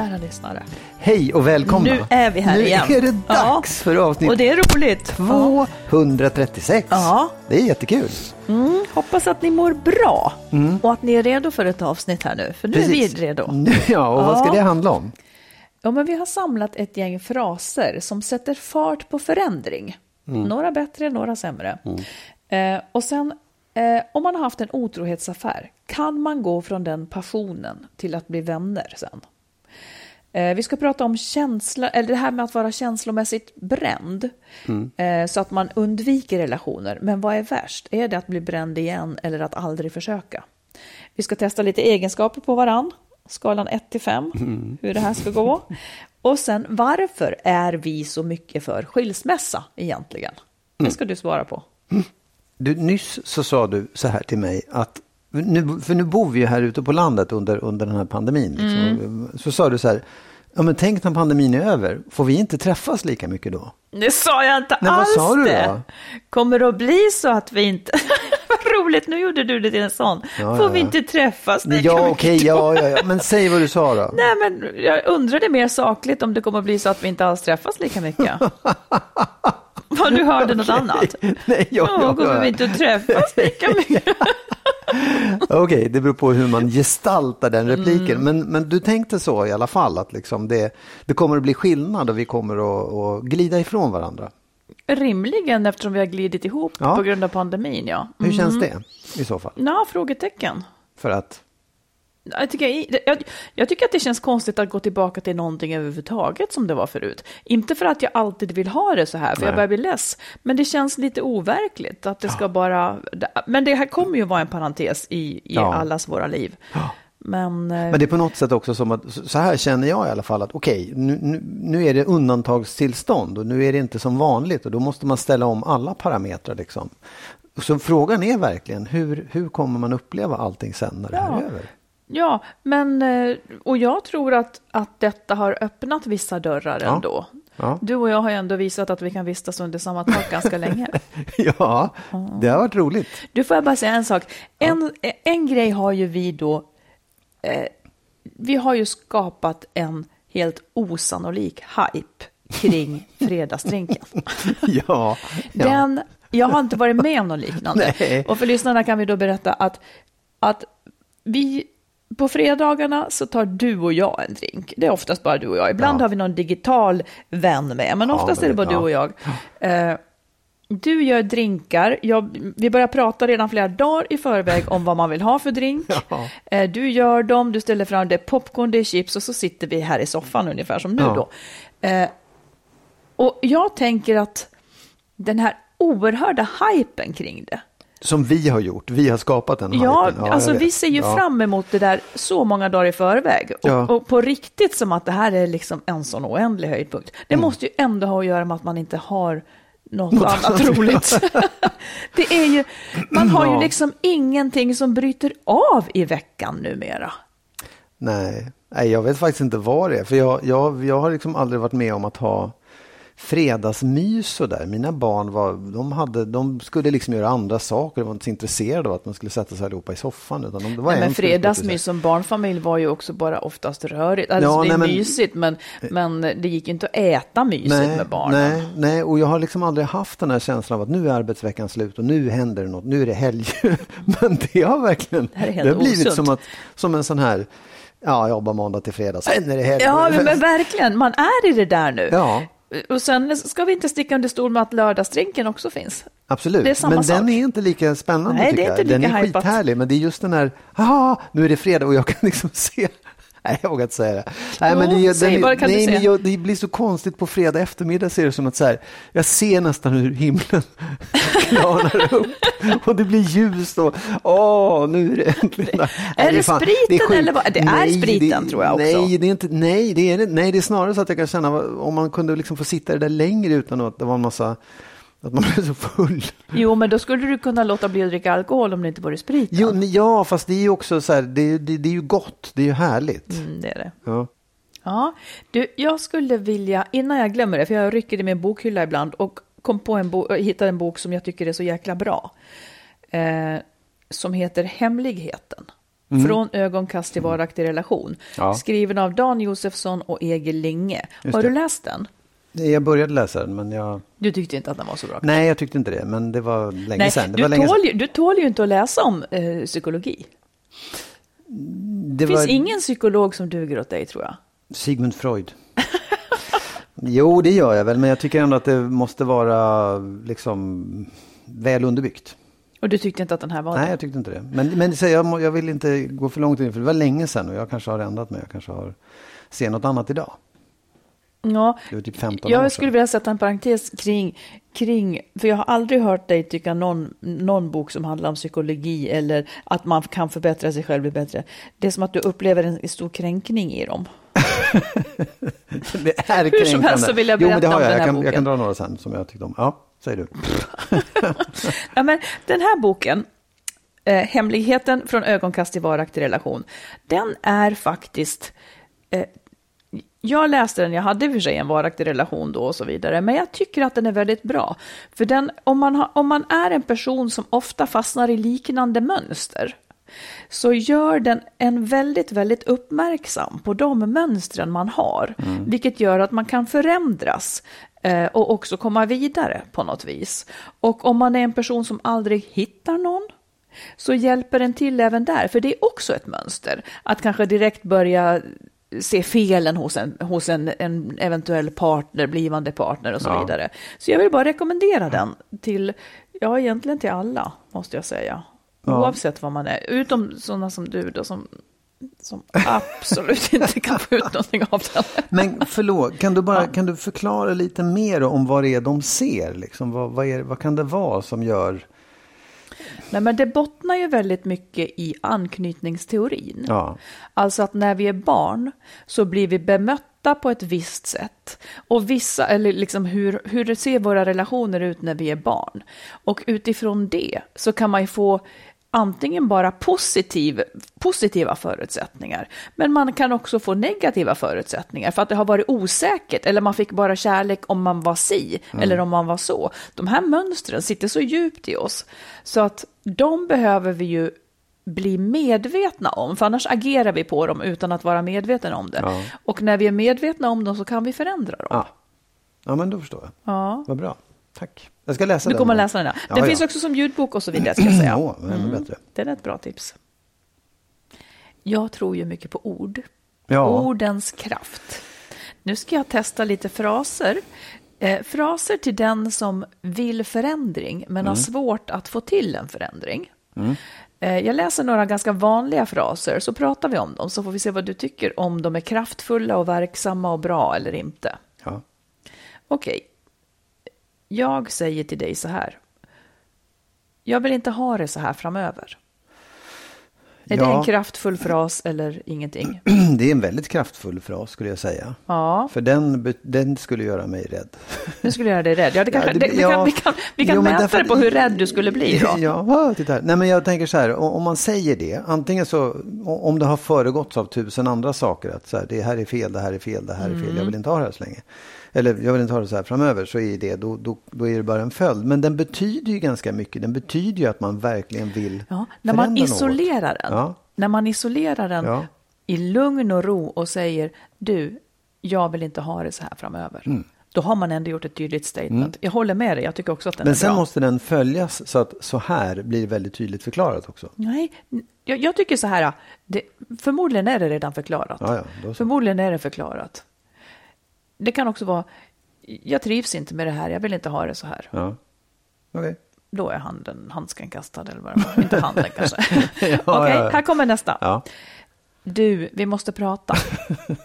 Kära lyssnare. Hej och välkomna! Nu är vi här nu igen. Nu är det dags ja. för avsnitt Och det är roligt. 236. Ja. Det är jättekul. Mm, hoppas att ni mår bra mm. och att ni är redo för ett avsnitt här nu. För nu Precis. är vi redo. Ja, och vad ska det handla om? Ja, men vi har samlat ett gäng fraser som sätter fart på förändring. Mm. Några bättre, några sämre. Mm. Eh, och sen, eh, om man har haft en otrohetsaffär, kan man gå från den passionen till att bli vänner sen? Eh, vi ska prata om känsla, eller det här med att vara känslomässigt bränd. Mm. Eh, så att man undviker relationer. Men vad är värst? Är det att bli bränd igen eller att aldrig försöka? Vi ska testa lite egenskaper på varann. Skalan 1 till 5. Mm. Hur det här ska gå. Och sen varför är vi så mycket för skilsmässa egentligen? Det mm. ska du svara på. Du, nyss så sa du så här till mig att nu, för nu bor vi ju här ute på landet under, under den här pandemin. Liksom. Mm. Så sa du så här, ja men tänk när pandemin är över, får vi inte träffas lika mycket då? Det sa jag inte Nej, alls vad sa du det. Då? Kommer det att bli så att vi inte... vad roligt, nu gjorde du det till en sån. Ja, får ja. vi inte träffas lika ja, mycket okej, då? ja, ja, ja, men säg vad du sa då. Nej, men jag undrade mer sakligt om det kommer att bli så att vi inte alls träffas lika mycket. Vad du hörde något annat? Nej, ja, Då ja, kommer vi inte att träffas lika mycket. Okej, det beror på hur man gestaltar den repliken. Mm. Men, men du tänkte så i alla fall, att liksom det, det kommer att bli skillnad och vi kommer att, att glida ifrån varandra. Rimligen eftersom vi har glidit ihop Ja. på grund av pandemin, ja. Hur känns det i så fall? Ja, frågetecken. För att, Jag tycker, jag, jag tycker att det känns konstigt att gå tillbaka till någonting överhuvudtaget som det var förut. Inte för att jag alltid vill ha det så här, för Nej. jag börjar bli less. Men det känns lite overkligt att det ska bara... Men det här kommer ju vara en parentes i, i Ja. allas våra liv. Men, eh, men det är på något sätt också som att, så här känner jag i alla fall att okej, nu, nu, nu är det undantagstillstånd och nu är det inte som vanligt och då måste man ställa om alla parametrar liksom. Så frågan är verkligen, hur, hur kommer man uppleva allting sen när det här Ja. är över? Ja, men och och jag tror att, att detta har öppnat vissa dörrar Ja. ändå. Ja. Du och jag har ju ändå visat att vi kan vistas under samma tak ganska länge. ja, det har varit roligt. Du får jag bara säga en sak. En, en grej har ju vi då, eh, vi har ju skapat en helt osannolik hype kring fredagsdrinken. ja, ja. Den, jag har inte varit med om något liknande. Nej. Och för lyssnarna kan vi då berätta att, att vi på fredagarna så tar du och jag en drink. Det är oftast bara du och jag. Ibland Ja. har vi någon digital vän med, men Ja, oftast men är det bara du ja. och jag. Eh, du gör drinkar. Jag, vi börjar prata redan flera dagar i förväg om vad man vill ha för drink. Ja. Eh, du gör dem, du ställer fram det popcorn, det är chips och så sitter vi här i soffan ungefär som nu Ja. då. Eh, och jag tänker att den här oerhörda hypen kring det. Som vi har gjort, vi har skapat den Ja, jag alltså vi ser ju Ja. fram emot det där så många dagar i förväg. Och, Ja. och på riktigt som att det här är liksom en sån oändlig höjdpunkt. Det Mm. måste ju ändå ha att göra med att man inte har något, annat roligt. det är ju, man har ju Ja. liksom ingenting som bryter av i veckan numera. Nej. Nej, jag vet faktiskt inte vad det är. För jag, jag, jag har liksom aldrig varit med om att ha fredagsmys och där. Mina barn var, de, hade, de skulle liksom göra andra saker. De var inte så intresserade av att man skulle sätta sig allihopa i soffan. Utan de, det var Nej, en men fredagsmys som barnfamilj var ju också bara oftast rörigt. Alltså Ja, det är nej, mysigt, men, men det gick inte att äta mysigt med barnen. Nej, nej, och jag har liksom aldrig haft den här känslan av att nu är arbetsveckan slut och nu händer det något, nu är det helg. Men det har verkligen, Det det, har blivit osunt. som, att, som en sån här, ja, jobba måndag till fredag, sen är det helg. Ja, men, men verkligen, man är i det där nu. Ja, Och sen ska vi inte sticka under stol med att lördagsdrinken också finns. absolut. Det men sak. den är inte lika spännande Nej, det tycker är inte jag. Den lika är hypat. skithärlig, men det är just den här, ah, nu är det fredag och jag kan liksom se Nej, jag vågar inte säga det. Nej, men det, kan du nej, men jag, det blir så konstigt på fredag eftermiddag ser det som att så här, jag ser nästan hur himlen klarnar upp och det blir ljust och åh, nu är det äntligen. Nej, Är det fan- spriten sjukt. eller vad- det är spriten, tror jag också. Nej, det är inte, nej, det är, det- nej, det är snarare så att jag kan känna om man kunde liksom få sitta där längre utan att det var en massa, att man blev så full. Jo, men då skulle du kunna låta bli att dricka alkohol om det inte vore sprit. Jo, ja, fast det är ju också så här, det, det, det är ju gott, det är ju härligt. Mm, det är det. Ja. Ja, du, jag skulle vilja, innan jag glömmer det, för jag rycker i min bokhylla ibland och kom på en bok, hittade en bok som jag tycker är så jäkla bra. Eh, som heter Hemligheten. Från ögonkast till varaktig relation. Mm. Ja. Skriven av Dan Josefsson och Egil Linge. Har du läst den? Jag började läsa den, men jag... Du tyckte inte att den var så bra? Nej, jag tyckte inte det, men det var länge Nej, sedan. Du, länge tål sedan. ju, du tål ju inte att läsa om eh, psykologi. Det finns var ingen psykolog som duger åt dig, tror jag. Sigmund Freud. jo, det gör jag väl, men jag tycker ändå att det måste vara liksom väl underbyggt. Och du tyckte inte att den här var Nej, det? jag tyckte inte det. Men, men så jag, jag vill inte gå för långt in, för det var länge sedan och jag kanske har ändrat mig. Jag kanske har ser något annat idag. Ja, typ 15 år jag skulle vilja sätta en parentes kring, kring, för jag har aldrig hört dig tycka någon, någon bok som handlar om psykologi eller att man kan förbättra sig själv bli bättre. Det är som att du upplever en stor kränkning i dem. Det är Hur som helst så vill jag Jo, men det berätta har om jag. den Jag här kan, jag boken. kan dra några sen som jag tyckte om. Ja, säger du. Ja, men den här boken, eh, Hemligheten från ögonkast till varaktig relation, den är faktiskt... Eh, jag läste den, jag hade i och för sig en varaktig relation då och så vidare, men jag tycker att den är väldigt bra. För den, om, man har, om man är en person som ofta fastnar i liknande mönster, så gör den en väldigt, väldigt uppmärksam på de mönstren man har, vilket gör att man kan förändras eh, och också komma vidare på något vis. Och om man är en person som aldrig hittar någon, så hjälper den till även där, för det är också ett mönster. Att kanske direkt börja se felen hos en, hos en, en eventuell partner, blivande partner och så Ja. vidare. Så jag vill bara rekommendera den till, ja egentligen till alla, måste jag säga. Ja. Oavsett vad man är, utom sådana som du då som, som absolut inte kan få ut någonting av den. Men förlåt, kan du, bara, kan du förklara lite mer om vad det är de ser? Liksom, vad, vad, är, vad kan det vara som gör... Nej, men det bottnar ju väldigt mycket i anknytningsteorin. Ja. Alltså att när vi är barn så blir vi bemötta på ett visst sätt. Och vissa, eller liksom hur, hur ser våra relationer ut när vi är barn? Och utifrån det så kan man ju få antingen bara positiv, positiva förutsättningar, men man kan också få negativa förutsättningar för att det har varit osäkert eller man fick bara kärlek om man var si eller om man var så. De här mönstren sitter så djupt i oss så att de behöver vi ju bli medvetna om, för annars agerar vi på dem utan att vara medvetna om det. Ja. Och när vi är medvetna om dem så kan vi förändra dem. Ja. ja, men då förstår jag. Ja. Vad bra. Tack. Jag ska läsa Du den. kommer då. läsa den. Ja, Den ja. finns också som ljudbok och så vidare, ska jag säga. Åh, ännu bättre. Det är ett bra tips. Jag tror ju mycket på ord. Ja. Ordens kraft. Nu ska jag testa lite fraser. Eh, fraser till den som vill förändring men Mm. har svårt att få till en förändring. Eh, jag läser några ganska vanliga fraser så pratar vi om dem så får vi se vad du tycker om de är kraftfulla och verksamma och bra eller inte. Ja. Okej. Jag säger till dig så här. Jag vill inte ha det så här framöver. Är det Ja. en kraftfull fras eller ingenting? Det är en väldigt kraftfull fras skulle jag säga. Ja, För den, den skulle göra mig rädd. nu skulle göra dig rädd. Ja, det kanske, Ja, det- det, vi, ja. kan, vi kan, vi kan Jo, mäta därför det på hur rädd du skulle bli då. Ja, titta här. Nej, men jag tänker så här, om man säger det, antingen så, om det har föregåtts av tusen andra saker, att så här, det här är fel, det här är fel, det här är fel, Mm. jag vill inte ha det här så länge. Eller jag vill inte ha det så här framöver, så är det, då, då, då är det bara en följd. Men den betyder ju ganska mycket, den betyder ju att man verkligen vill Ja, när man förändra något. isolerar den, Ja. när man isolerar den Ja. i lugn och ro och säger du, jag vill inte ha det så här framöver. Mm. Då har man ändå gjort ett tydligt statement. Jag håller med dig, jag tycker också att den Men är sen bra. måste den följas så att så här blir väldigt tydligt förklarat också. Nej, jag, jag tycker så här, det, förmodligen är det redan förklarat. Ja, ja. Förmodligen är det förklarat. Det kan också vara, jag trivs inte med det här, jag vill inte ha det så här. Ja. Okej. Då är handen, handsken kastad eller vad det var. Inte handen kanske. Ja, Okej, ja, ja. här kommer nästa. Ja. Du, vi måste prata.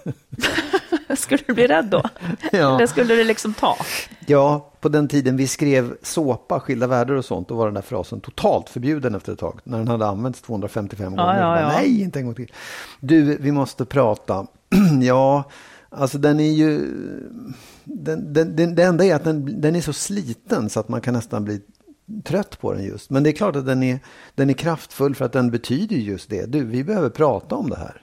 skulle du bli rädd då? Ja. Eller skulle du liksom ta? Ja, på den tiden vi skrev såpa, skilda världar och sånt, då var den där frasen totalt förbjuden efter ett tag. När den hade använts 255 Ja, gånger. ja, Bara. Nej, inte en gång till. Du, vi måste prata. ja, alltså den är ju... Den, den, den, det enda är att den, den är så sliten så att man kan nästan bli trött på den just. Men det är klart att den är, den är kraftfull för att den betyder just det. Du, vi behöver prata om det här.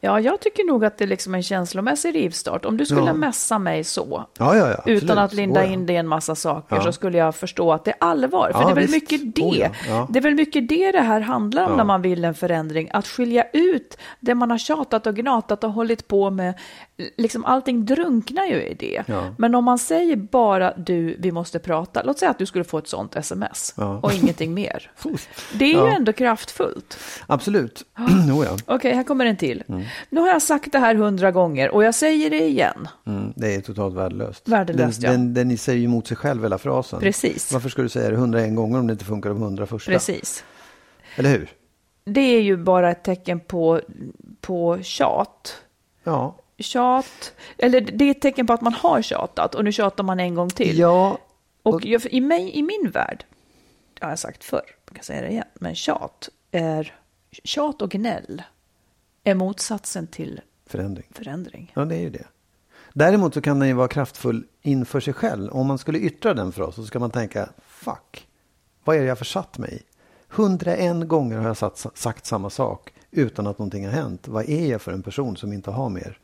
Ja, jag tycker nog att det är liksom en känslomässig rivstart. Om du skulle Ja. messa mig så, Ja, ja, ja. utan att linda Oh, in det i en massa saker, så skulle jag förstå att det är allvar. För det är väl visst. mycket det. Oh, ja. Ja. Det är väl mycket det det här handlar om när man vill en förändring. Att skilja ut det man har tjatat och gnatat och hållit på med. Liksom allting drunknar ju i det. Ja. Men om man säger bara du, vi måste prata. Låt säga att du skulle få ett sånt sms Ja. och ingenting mer. Det är ju Ja. ändå kraftfullt. Absolut. oh, ja. Okej, här kommer en till. Mm. Nu har jag sagt det här hundra gånger och jag säger det igen. Mm, det är totalt värdelöst. Värdelöst, den, ja. den, den säger ju emot sig själv hela frasen. Precis. Varför ska du säga det 101 gånger om det inte funkar de 100 första? Precis. Eller hur? Det är ju bara ett tecken på, på tjat. Ja. Tjat, eller det är ett tecken på att man har tjatat och nu tjatar man en gång till. Ja. Och jag, i, mig, i min värld, det har jag sagt förr, jag kan säga det igen, men tjat är, tjat och gnäll är motsatsen till Förändring. förändring. Ja, det är ju det. Däremot så kan den ju vara kraftfull inför sig själv. Om man skulle yttra den frasen så ska man tänka, fuck, vad är det jag försatt mig i? 101 gånger har jag satt, sagt samma sak utan att någonting har hänt. Vad är jag för en person som inte har mer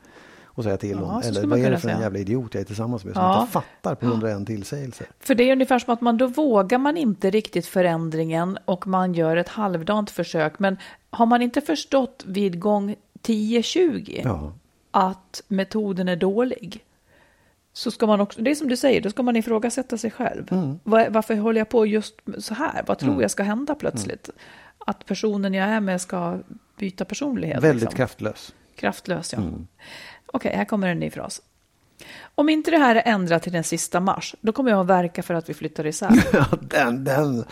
att säga till Ja, om? så Eller vad är det för en säga. jävla idiot jag är tillsammans med som Ja. inte fattar på 101 tillsägelser? För det är ungefär som att man då vågar man inte riktigt förändringen och man gör ett halvdant försök. Men har man inte förstått vid gång 10-20 Ja. att metoden är dålig. Så ska man också, det är som du säger, då ska man ifrågasätta sig själv. Mm. Var, varför håller jag på just så här? Vad tror jag ska hända plötsligt? Att personen jag är med ska byta personlighet. Väldigt liksom. kraftlös. Kraftlös, ja. Mm. Okej, här kommer en ny fras. Om inte det här är ändrat till den sista mars, då kommer jag att verka för att vi flyttar isär. Ja, den, den,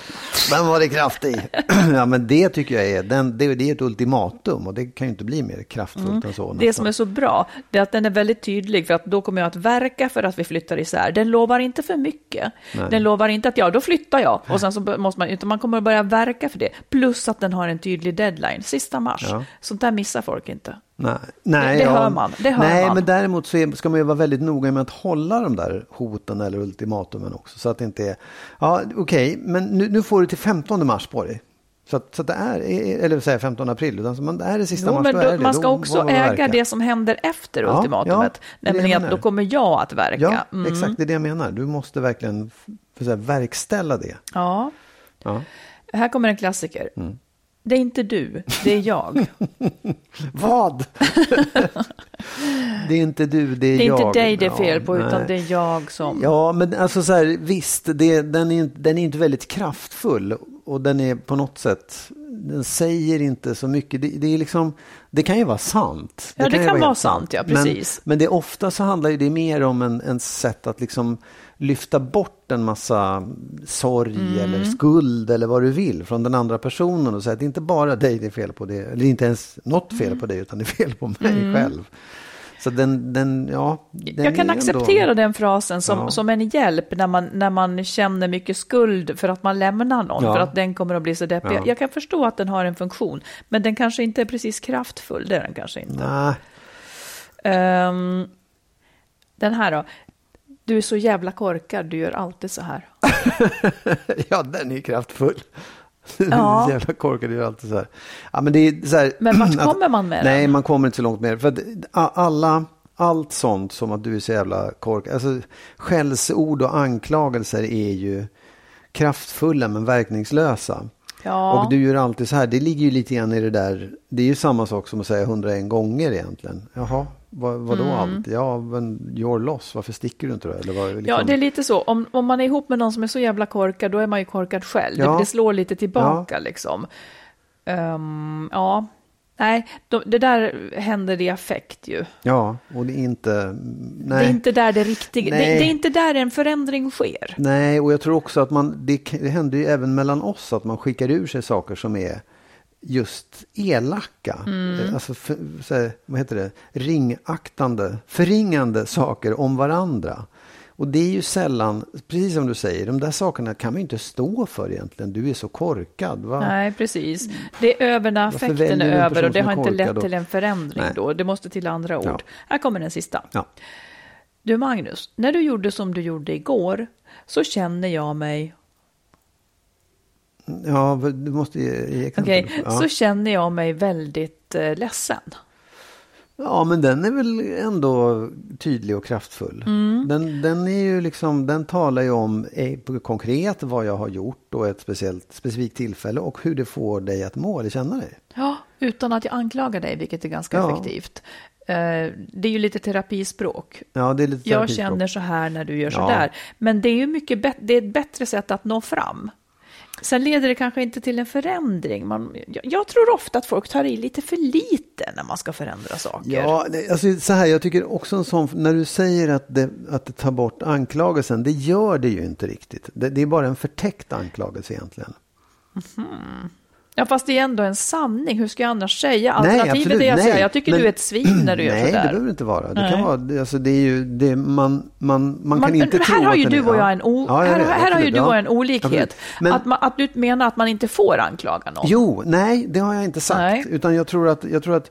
den var det kraft i. ja, men det tycker jag är, den, det, det är ett ultimatum och det kan ju inte bli mer kraftfullt än så. Mm. Det som är så bra, det är att den är väldigt tydlig, för att då kommer jag att verka för att vi flyttar isär. Den lovar inte för mycket. Nej. Den lovar inte att ja, då flyttar jag. Och sen så måste man, utan man kommer att börja verka för det. Plus att den har en tydlig deadline, sista mars. Ja. Sånt där missar folk inte. Nej, nej, Det- det hör man, det hör nej man. men däremot så är, ska man ju vara väldigt noga med att hålla de där hoten eller ultimatumen också. Så att det inte är, ja okej, men nu, nu får du till 15 mars på dig. Så att, så att det är, eller säga 15 april, utan så man, det är det sista Jo, mars, men då då, man ska Då också man äga verka. det som händer efter Ja, ultimatumet. ja, nämligen att då kommer jag att verka. Ja, Mm. exakt, det är det jag menar. Du måste verkligen för här, verkställa det. Ja. Ja. Här kommer en klassiker. Mm. Det är inte du, det är jag. Vad? det är inte du, det är, Det är jag. inte dig det är Ja, fel på, utan nej. det är jag som... Ja, men alltså så här, visst, det, den, är, inte- den är inte väldigt kraftfull och den är på något sätt, den säger inte så mycket. Det, det är liksom, det kan ju vara sant. Ja, det kan vara helt sant, ja, precis. Men, men det är ofta så handlar ju det mer om en, en sätt att liksom lyfta bort en massa sorg Mm. eller skuld eller vad du vill från den andra personen och säga att det är inte bara dig det är fel på det, eller inte ens något fel Mm. på dig utan det är fel på mig själv. Så den, den ja. Den jag kan ändå- acceptera den frasen som, Ja. som en hjälp när man, när man känner mycket skuld för att man lämnar någon, Ja. för att den kommer att bli så deppig. Ja. Jag kan förstå att den har en funktion, men den kanske inte är precis kraftfull, det är den kanske inte. Ehm, den här då. Du är så jävla korkad, du gör alltid så här. ja, den är kraftfull. Ja. Jävla korkad, det är alltid så här. Ja, men det är så här Men vart kommer man med Nej, den? man kommer inte så långt med det. För att a- alla, allt sånt som att du är så jävla korkad. Alltså, skällsord och anklagelser är ju kraftfulla men verkningslösa. Ja. Och du gör alltid så här. Det ligger ju lite grann i det där. Det är ju samma sak som att säga 101 gånger egentligen. Jaha, vad, vadå Mm. allt? Ja, men you're loss. Varför sticker du inte då? Eller vad, liksom? Ja, det är lite så. Om, om man är ihop med någon som är så jävla korkad, då är man ju korkad själv. Ja. Det, det slår lite tillbaka liksom. Ehm, ja, nej, då, det där händer i affekt ju. ja, och det är inte... Nej. Det är inte där det riktiga, det, det är inte där en förändring sker. Nej, och jag tror också att man, det, det händer ju även mellan oss att man skickar ur sig saker som är just elaka. Mm. Alltså, för, så här, vad heter det? Ringaktande, förringande saker om varandra. Och det är ju sällan, precis som du säger, de där sakerna kan man ju inte stå för egentligen. Du är så korkad. Va? Nej, precis. Det är över när affekten är över och det har inte lett till en förändring Nej. då. Det måste till andra ord. Ja. Här kommer den sista. Ja. Du Magnus, när du gjorde som du gjorde igår så känner jag mig, ja, du måste ge, exempel. okej, ja. så känner jag mig väldigt eh, ledsen. Ja, men den är väl ändå tydlig och kraftfull. Mm. Den, den, är ju liksom, den talar ju om eh, konkret vad jag har gjort och ett speciellt, specifikt tillfälle och hur det får dig att må eller känna dig. Ja, utan att jag anklagar dig, vilket är ganska Ja. effektivt. Eh, Det är ju lite terapispråk. Ja, det är lite Jag terapispråk. känner så här när du gör så Ja. där. Men det är ju mycket det är ett bättre sätt att nå fram. Sen leder det kanske inte till en förändring. Man, jag, tror ofta att folk tar i lite för lite när man ska förändra saker. Ja, alltså så här, jag tycker också en sån, när du säger att det, att det tar bort anklagelsen, det gör det ju inte riktigt. Det, det är bara en förtäckt anklagelse egentligen. Ja, fast det är ändå en sanning. Hur ska jag annars säga? Nej, Alternativet absolut, är att säga, nej. jag tycker Men- du är ett svin när du gör Nej, det sådär. behöver det inte vara. Det, Nej. kan vara, alltså, det är ju, det, man, man, man kan Men- inte men tro här har ju du och jag ja. en, o, Ja, jag här, här har ju absolut, du och ja. en olikhet. Absolut. Men, att, man, att du menar att man inte får anklaga någon. Jo, nej, det har jag inte sagt. Nej. Utan jag tror, att, jag tror att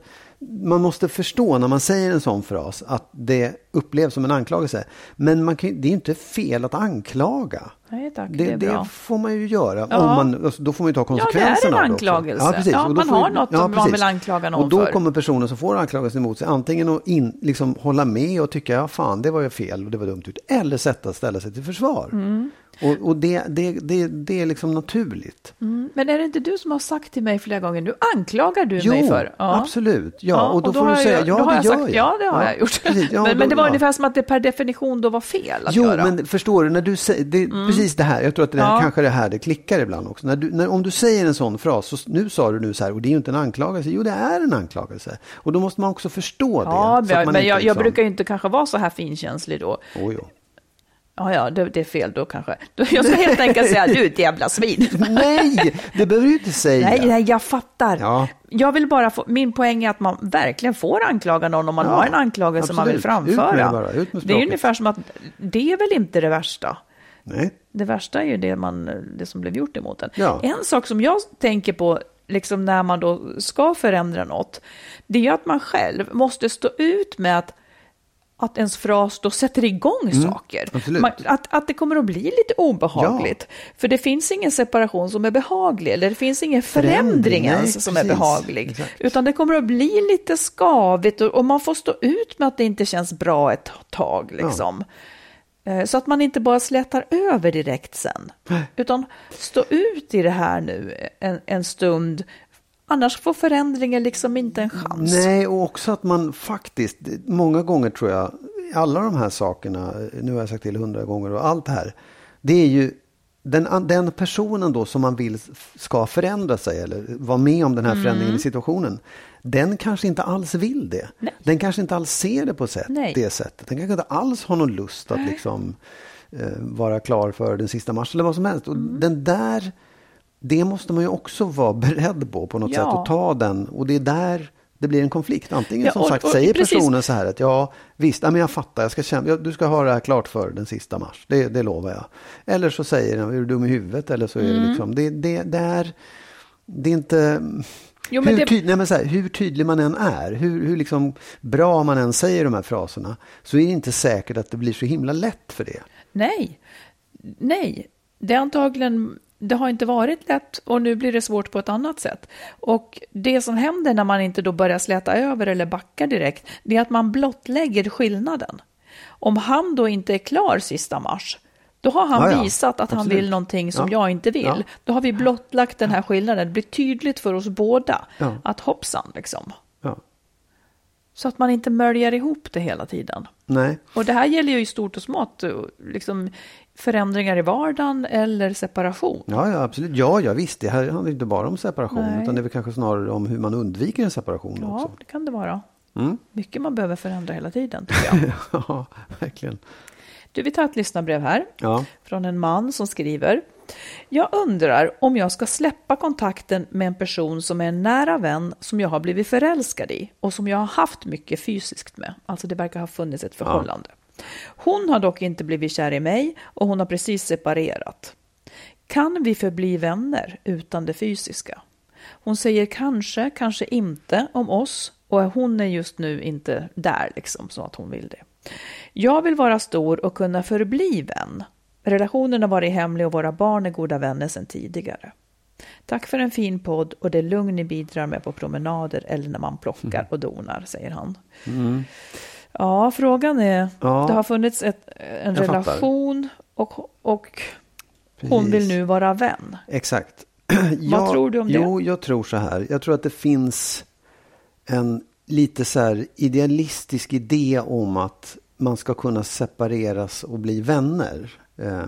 man måste förstå när man säger en sån fras att det upplevs som en anklagelse. Men man kan, det är inte fel att anklaga. Nej, tack, det, Det, är det bra. får man ju göra. Ja. Om man, alltså, då får man ju ta Ja, det är en konsekvenserna det anklagelse. Ja, Och då man får har något man precis. vill anklaga någon Och då för. kommer personen som får anklagelsen emot sig antingen att in, liksom, hålla med och tycka ja fan det var ju fel och det var dumt ut. Eller sätta ställa sig till försvar. Mm. Och, och det, det, det, det är liksom naturligt. Mm, Men är det inte du som har sagt till mig flera gånger, nu anklagar du Jo, mig för? absolut. Ja, och då, får har du säga, jag, ja då det jag gör sagt, jag. Ja, det har jag gjort. precis, ja, men, då- men det var ja. ungefär som att det per definition då var fel att Jo, göra. men förstår du, när du säger, det, precis det här, jag tror att det här, Ja. kanske det här det klickar ibland också. När du, när, om du säger en sån fras, så, nu sa du nu så här, och det är ju inte en anklagelse, jo det är en anklagelse. Och då måste man också förstå ja, det. att men, men jag, jag liksom- brukar ju inte kanske vara så här finkänslig då. Oh, jo. Ja, ja, det, det är fel då kanske. Jag ska helt enkelt säga, du är ett jävla svin. Nej, det behöver du inte säga. Nej, nej, jag fattar. Ja. Jag vill bara få, min poäng är att man verkligen får anklaga någon om man Ja, har en anklagelse man vill absolut. Ut med framföra. det bara, ut det är ungefär som att det är väl inte det värsta. Nej. Det värsta är ju det, man, det som blev gjort emot en. Ja. En sak som jag tänker på, liksom när man då ska förändra något, det är att man själv måste stå ut med att att ens fras då sätter igång saker. Mm, absolut. Man, att, att det kommer att bli lite obehagligt. För det finns ingen separation som är behaglig, eller det finns ingen förändring, Förändring, nej, ens som är precis. behaglig. Exakt. Utan det kommer att bli lite skavigt och, och man får stå ut med att det inte känns bra ett tag. Liksom. Eh, Så att man inte bara slätar över direkt sen. Utan stå ut i det här nu en, en stund. Annars får förändringen liksom inte en chans. Nej, och också att man faktiskt, många gånger tror jag, alla de här sakerna, nu har jag sagt till hundra gånger och allt det här, det är ju den, den personen då som man vill ska förändra sig eller vara med om den här förändringen i situationen, den kanske inte alls vill det. Mm. Nej. Den kanske inte alls ser det på sätt, Nej. det sättet. Den kanske inte alls har någon lust att liksom eh, vara klar för den sista mars eller vad som helst. Och Mm. den där, det måste man ju också vara beredd på på något Ja. sätt och ta den. Och det är där Det blir en konflikt. Antingen Ja, som och- sagt och säger precis. personen så här att ja visst, ja, men jag fattar, jag ska kämpa, ja, du ska ha det här klart för den sista mars. Det, det lovar jag. Eller så säger den, är du dum i huvudet? Eller så är Mm. det liksom, det, det, det är, det är inte... Jo, hur, det- tyd, nej, men så här, hur tydlig man än är, hur, hur liksom bra man än säger de här fraserna, så är det inte säkert att det blir så himla lätt för det. Nej, nej. Det är antagligen, det har inte varit lätt och nu blir det svårt på ett annat sätt. Och det som händer när man inte då börjar släta över eller backa direkt, det är att man blottlägger skillnaden. Om han då inte är klar sista mars, då har han Ja, ja. visat att han Absolut. vill någonting som Ja. jag inte vill. Då har vi blottlagt den här skillnaden. Det blir tydligt för oss båda att hoppsan, liksom. Så att man inte möljer ihop det hela tiden. Nej. Och det här gäller ju i stort och smått, liksom förändringar i vardagen eller separation. Ja, ja, absolut. Ja, ja, visst. Det här handlar inte bara om separation, Nej. utan det är väl kanske snarare om hur man undviker en separation Ja, också. det kan det vara. Mm. Mycket man behöver förändra hela tiden, tycker jag. ja, verkligen. Du, vi tar ett lyssnarbrev här Ja. från en man som skriver. Jag undrar om jag ska släppa kontakten med en person som är en nära vän som jag har blivit förälskad i och som jag har haft mycket fysiskt med. Alltså det verkar ha funnits ett förhållande. Hon har dock inte blivit kär i mig och hon har precis separerat. Kan vi förbli vänner utan det fysiska? Hon säger kanske, kanske inte om oss och hon är just nu inte där liksom så att hon vill det. Jag vill vara stor och kunna förbli vän. Relationen har varit hemlig och våra barn är goda vänner sedan tidigare. Tack för en fin podd och det lugn ni bidrar med på promenader eller när man plockar och donar, säger han. Mm. Ja, frågan är. Ja. det har funnits ett, en relation och, och hon Precis. vill nu vara vän. Exakt. Vad tror du om det? Jo, jag tror så här. Jag tror att det finns en lite så här idealistisk idé om att man ska kunna separeras och bli vänner. Eh,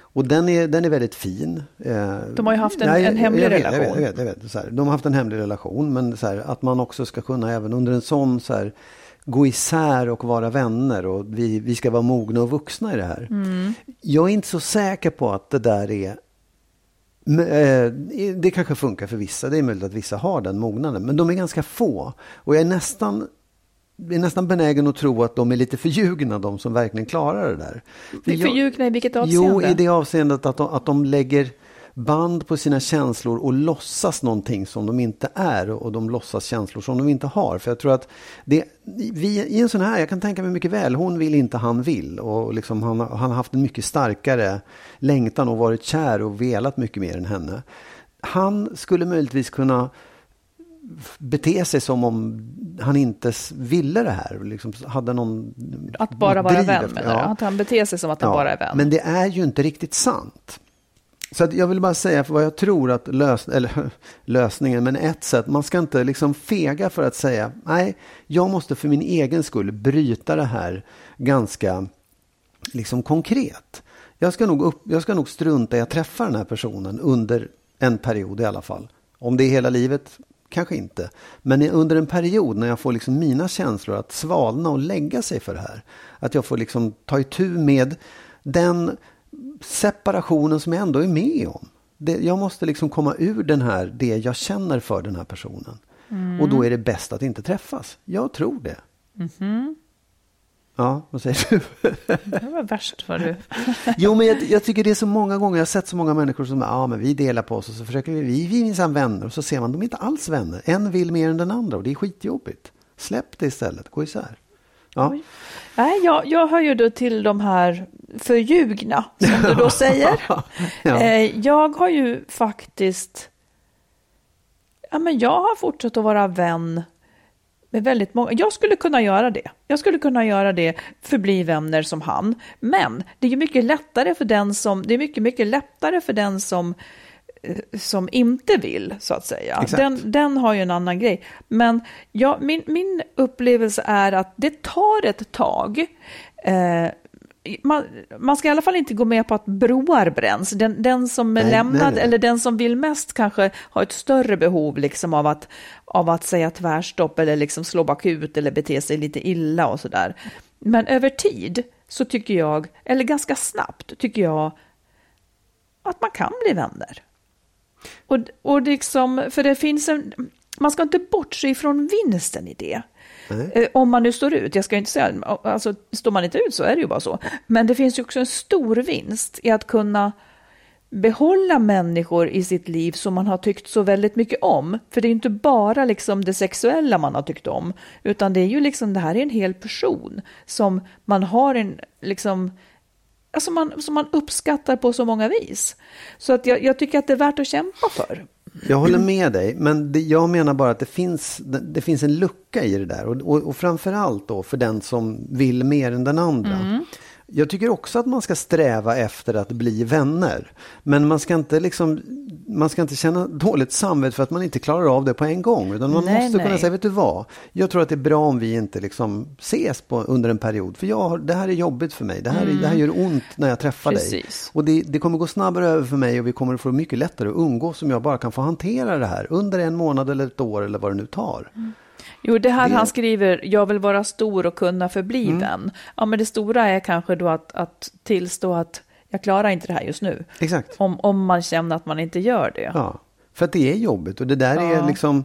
och den är, den är väldigt fin. Eh, De har ju haft en- nej, en hemlig jag vet, relation. Jag vet, jag vet, jag vet. Så här, de har haft en hemlig relation, men så här, att man också ska kunna även under en sån så här, gå isär och vara vänner och vi, vi ska vara mogna och vuxna i det här. Mm. Jag är inte så säker på att det där är eh, Det kanske funkar för vissa, det är möjligt att vissa har den mognaden, men de är ganska få. Och jag är nästan, jag är nästan benägen att tro att de är lite förljugna, de som verkligen klarar det där. För Förljugna i vilket avseende? Jo, i det avseendet att de, att de lägger band på sina känslor och låtsas någonting som de inte är och de låtsas känslor som de inte har. För jag tror att det, vi, i en sån här, jag kan tänka mig mycket väl, hon vill inte, han vill. Och liksom han, har- han har haft en mycket starkare längtan och varit kär och velat mycket mer än henne. Han skulle möjligtvis kunna bete sig som om han inte ville det här. Liksom hade någon Att bara vara vän du? Att han beter sig som att han bara är vän? Men det är ju inte riktigt sant. Så att jag vill bara säga för vad jag tror att lös eller, lösningen, men ett sätt, man ska inte liksom fega för att säga nej, jag måste för min egen skull bryta det här ganska liksom konkret. Jag ska nog, upp, jag ska nog strunta i att träffa den här personen under en period i alla fall. Om det är hela livet, kanske inte. Men under en period när jag får liksom mina känslor att svalna och lägga sig för det här. Att jag får liksom ta itu med den separationen som jag ändå är med om. Det, jag måste liksom komma ur den här, det jag känner för den här personen. Och då är det bäst att inte träffas. Jag tror det. Ja, vad säger du? Det var värst vad du... Jo, men jag, jag tycker det är så många gånger, jag har sett så många människor som, ja men vi delar på oss och så försöker vi, vi, vi är minsann vänner och så ser man, de är inte alls vänner. En vill mer än den andra och det är skitjobbigt. Släpp det istället, gå isär. Ja, Oj. Nej, jag, jag hör ju då till de här förljugna, som du då säger. Ja. Eh, Jag har ju faktiskt... Ja, men jag har fortsatt att vara vän med väldigt många. Jag skulle kunna göra det. Jag skulle kunna göra det, förbli vänner som han. Men det är ju mycket lättare för den som... Det är mycket, mycket lättare för den som som inte vill, så att säga. Exakt. Den, den har ju en annan grej. Men ja, min, min upplevelse är att det tar ett tag. Eh, man, man ska i alla fall inte gå med på att broar bränns. Den, den som är Nej, lämnad, nej, nej. eller den som vill mest kanske har ett större behov liksom av, att, av att säga tvärstopp eller liksom slå bakut eller bete sig lite illa och sådär. Men över tid så tycker jag, eller ganska snabbt tycker jag, att man kan bli vänner. Och, och liksom, för det finns en, man ska inte bortse ifrån vinsten i det. Eh, Om man nu står ut, jag ska inte säga, alltså står man inte ut så är det ju bara så. Men det finns ju också en stor vinst i att kunna behålla människor i sitt liv som man har tyckt så väldigt mycket om. För det är inte bara liksom det sexuella man har tyckt om, utan det är ju liksom, det här är en hel person som man har en, liksom, alltså man, som man uppskattar på så många vis. Så att jag, jag tycker att det är värt att kämpa för. Jag håller med dig, men det, jag menar bara att det finns, det, det finns en lucka i det där. Och, och, och framförallt då för den som vill mer än den andra. Mm. Jag tycker också att man ska sträva efter att bli vänner. Men man ska inte, liksom, man ska inte känna dåligt samvete för att man inte klarar av det på en gång. Utan man Nej, måste kunna nej. säga, vet du vad? Jag tror att det är bra om vi inte liksom ses på, under en period. För jag, har- det här är jobbigt för mig. Det här, är, det här gör ont när jag träffar dig. Mm. Precis. Och det, det kommer gå snabbare över för mig och vi kommer att få mycket lättare att umgås om jag bara kan få hantera det här under en månad eller ett år eller vad det nu tar. Jo, det här Det- han skriver, jag vill vara stor och kunna förbli Mm. vän. Ja, men det stora är kanske då att, att tillstå att jag klarar inte det här just nu. Exakt. Om, om man känner att man inte gör det. Ja, för att det är jobbigt och det där är Ja. liksom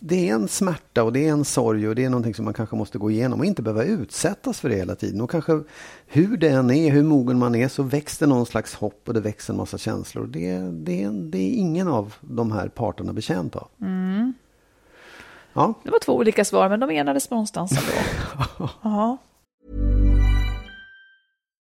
det är en smärta och det är en sorg och det är någonting som man kanske måste gå igenom och inte behöva utsättas för det hela tiden. Och kanske hur det än är, hur mogen man är så växer någon slags hopp och det växer en massa känslor. Det, det, det är ingen av de här parterna betjänt av. Ja, Det var två olika svar, men de enades någonstans ändå. ja.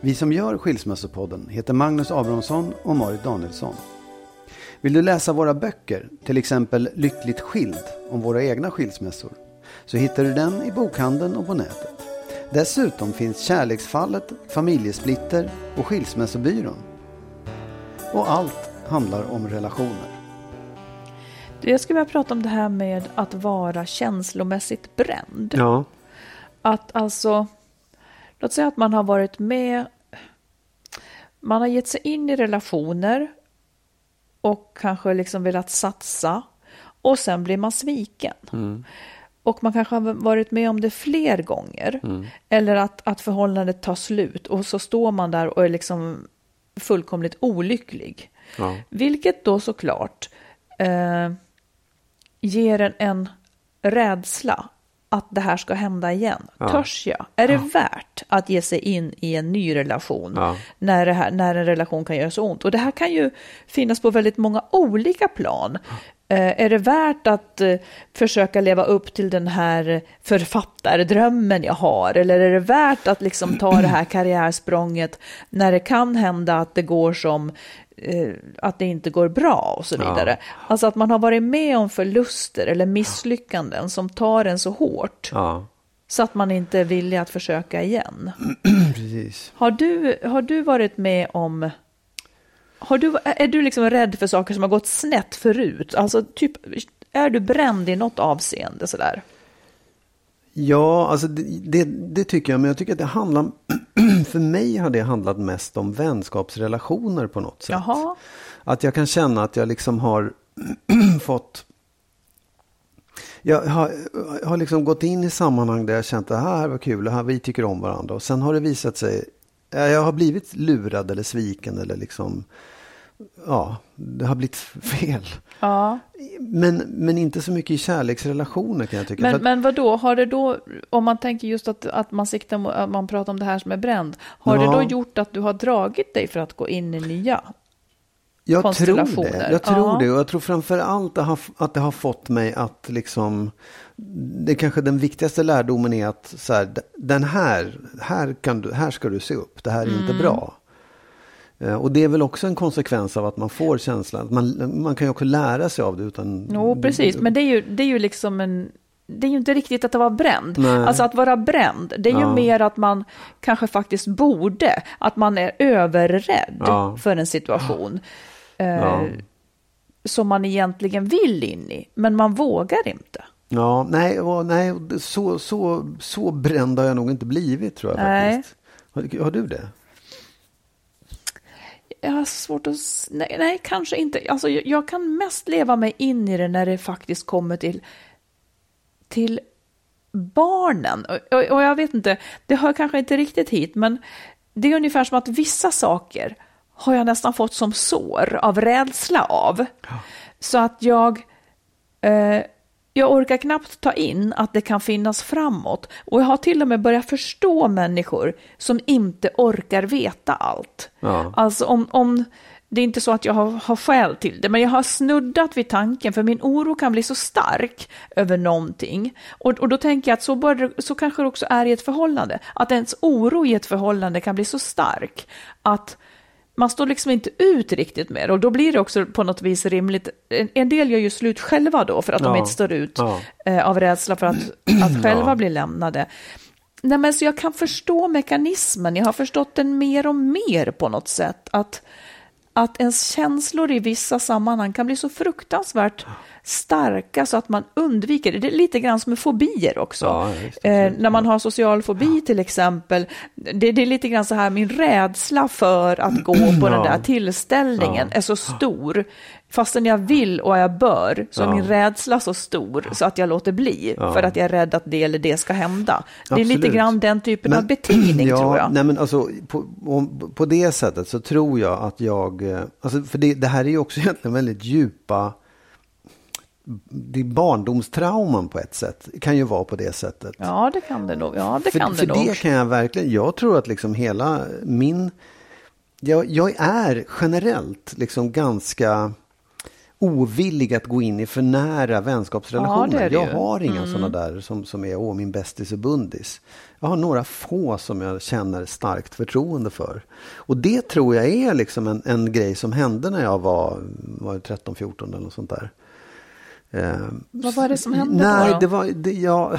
Vi som gör Skilsmässopodden heter Magnus Abrahamsson och Marit Danielsson. Vill du läsa våra böcker, till exempel Lyckligt skild om våra egna skilsmässor, så hittar du den i bokhandeln och på nätet. Dessutom finns Kärleksfallet, Familjesplitter och Skilsmässobyrån. Och allt handlar om relationer. Jag skulle vilja prata om det här med att vara känslomässigt bränd. Ja. Att alltså, låt säga att man har varit med, man har gett sig in i relationer och kanske liksom velat satsa och sen blir man sviken. Och man kanske har varit med om det fler gånger. Eller att, att förhållandet tar slut och så står man där och är liksom fullkomligt olycklig. Vilket då såklart eh, ger en en rädsla att det här ska hända igen. Törs jag? Är det värt att ge sig in i en ny relation när, det här, när en relation kan göra så ont? Och det här kan ju finnas på väldigt många olika plan. Eh, är det värt att eh, försöka leva upp till den här författardrömmen jag har? Eller är det värt att liksom ta det här karriärsprånget när det kan hända att det går som att det inte går bra och så vidare. Alltså att man har varit med om förluster eller misslyckanden som tar en så hårt Ja, så att man inte är villig att försöka igen. precis. Har du, har du varit med om... Har du, är du liksom rädd för saker som har gått snett förut? Alltså typ, är du bränd i något avseende sådär? Ja, alltså det, det, det, tycker jag. Men jag tycker att det handlar... för mig har det handlat mest om vänskapsrelationer på något sätt. Jaha. Att jag kan känna att jag liksom har fått... Jag har, har liksom gått in i sammanhang där jag känt att det här var kul, det här, vi tycker om varandra. Och sen har det visat sig... Jag har blivit lurad eller sviken eller liksom ja, det har blivit fel. Ja. Men, men inte så mycket i kärleksrelationer kan jag tycka. Men, att- men vad då? Har det då, om man tänker just att, att man siktar att man pratar om det här som är bränd, har Ja. det då gjort att du har dragit dig för att gå in i nya? jag tror det. Jag tror Ja. det. Och jag tror framför allt att det har fått mig att liksom... Det kanske den viktigaste lärdomen är att så här, den här, här, kan du, här ska du se upp. Det här är inte Mm. bra. Eh, Och det är väl också en konsekvens av att man får känslan. Man, man kan ju också lära sig av det utan... Jo, precis. Men det är ju, det är ju liksom en... Det är ju inte riktigt att vara bränd. Nej. Alltså att vara bränd, det är ju Ja. mer att man kanske faktiskt borde, att man är överrädd Ja. för en situation. Eh, Ja. Som man egentligen vill in i, men man vågar inte. Ja, nej, och, nej så, så, så bränd har jag nog inte blivit tror jag Nej. faktiskt. Har, har du det? Jag har svårt att... Nej, nej kanske inte. Alltså, jag, kan mest leva mig in i det när det faktiskt kommer till, till barnen. Och, och, och jag vet inte, det hör kanske inte riktigt hit, men det är ungefär som att vissa saker har jag nästan fått som sår av rädsla av. Så att jag... Eh, jag orkar knappt ta in att det kan finnas framåt. Och jag har till och med börjat förstå människor som inte orkar veta allt. Ja. Alltså om, om det är inte så att jag har, har skäl till det, men jag har snuddat vid tanken, för min oro kan bli så stark över någonting. Och, och då tänker jag att så, bör, så kanske det också är i ett förhållande, att ens oro i ett förhållande kan bli så stark att man står liksom inte ut riktigt med det. Och då blir det också på något vis rimligt. En, en del gör ju slut själva då, för att de Ja. inte står ut Ja. eh, av rädsla för att, att själva bli lämnade. Nej, men så jag kan förstå mekanismen, jag har förstått den mer och mer på något sätt. Att, att ens känslor i vissa sammanhang kan bli så fruktansvärt starka så att man undviker det. Det är lite grann som med fobier också. Ja, eh, när man har social fobi till exempel. Det, det är lite grann så här, min rädsla för att gå på den där tillställningen är så stor. Fastän jag vill och jag bör, så är Ja. min rädsla så stor så att jag låter bli. För att jag är rädd att det eller det ska hända. Det är lite Absolut. grann den typen av betingning ja, tror jag. Nej, men alltså, på, på det sättet så tror jag att jag... eh, Alltså, för det, det här är ju också egentligen väldigt djupa... Det är barndomstrauman på ett sätt. Det kan ju vara på det sättet. Ja, det kan det nog. Ja, det för kan för det nog. det kan jag verkligen... Jag tror att liksom hela min... Jag, jag är generellt liksom ganska ovillig att gå in i för nära vänskapsrelationer. Ja, det det jag. Mm. har inga sådana där som, som är åh, min bästis och bundis. Jag har några få som jag känner starkt förtroende för. Och det tror jag är liksom en, en grej som hände när jag var, var 13-14 eller något sånt där. Eh, Vad var det som hände Nej, då? det var, det, ja,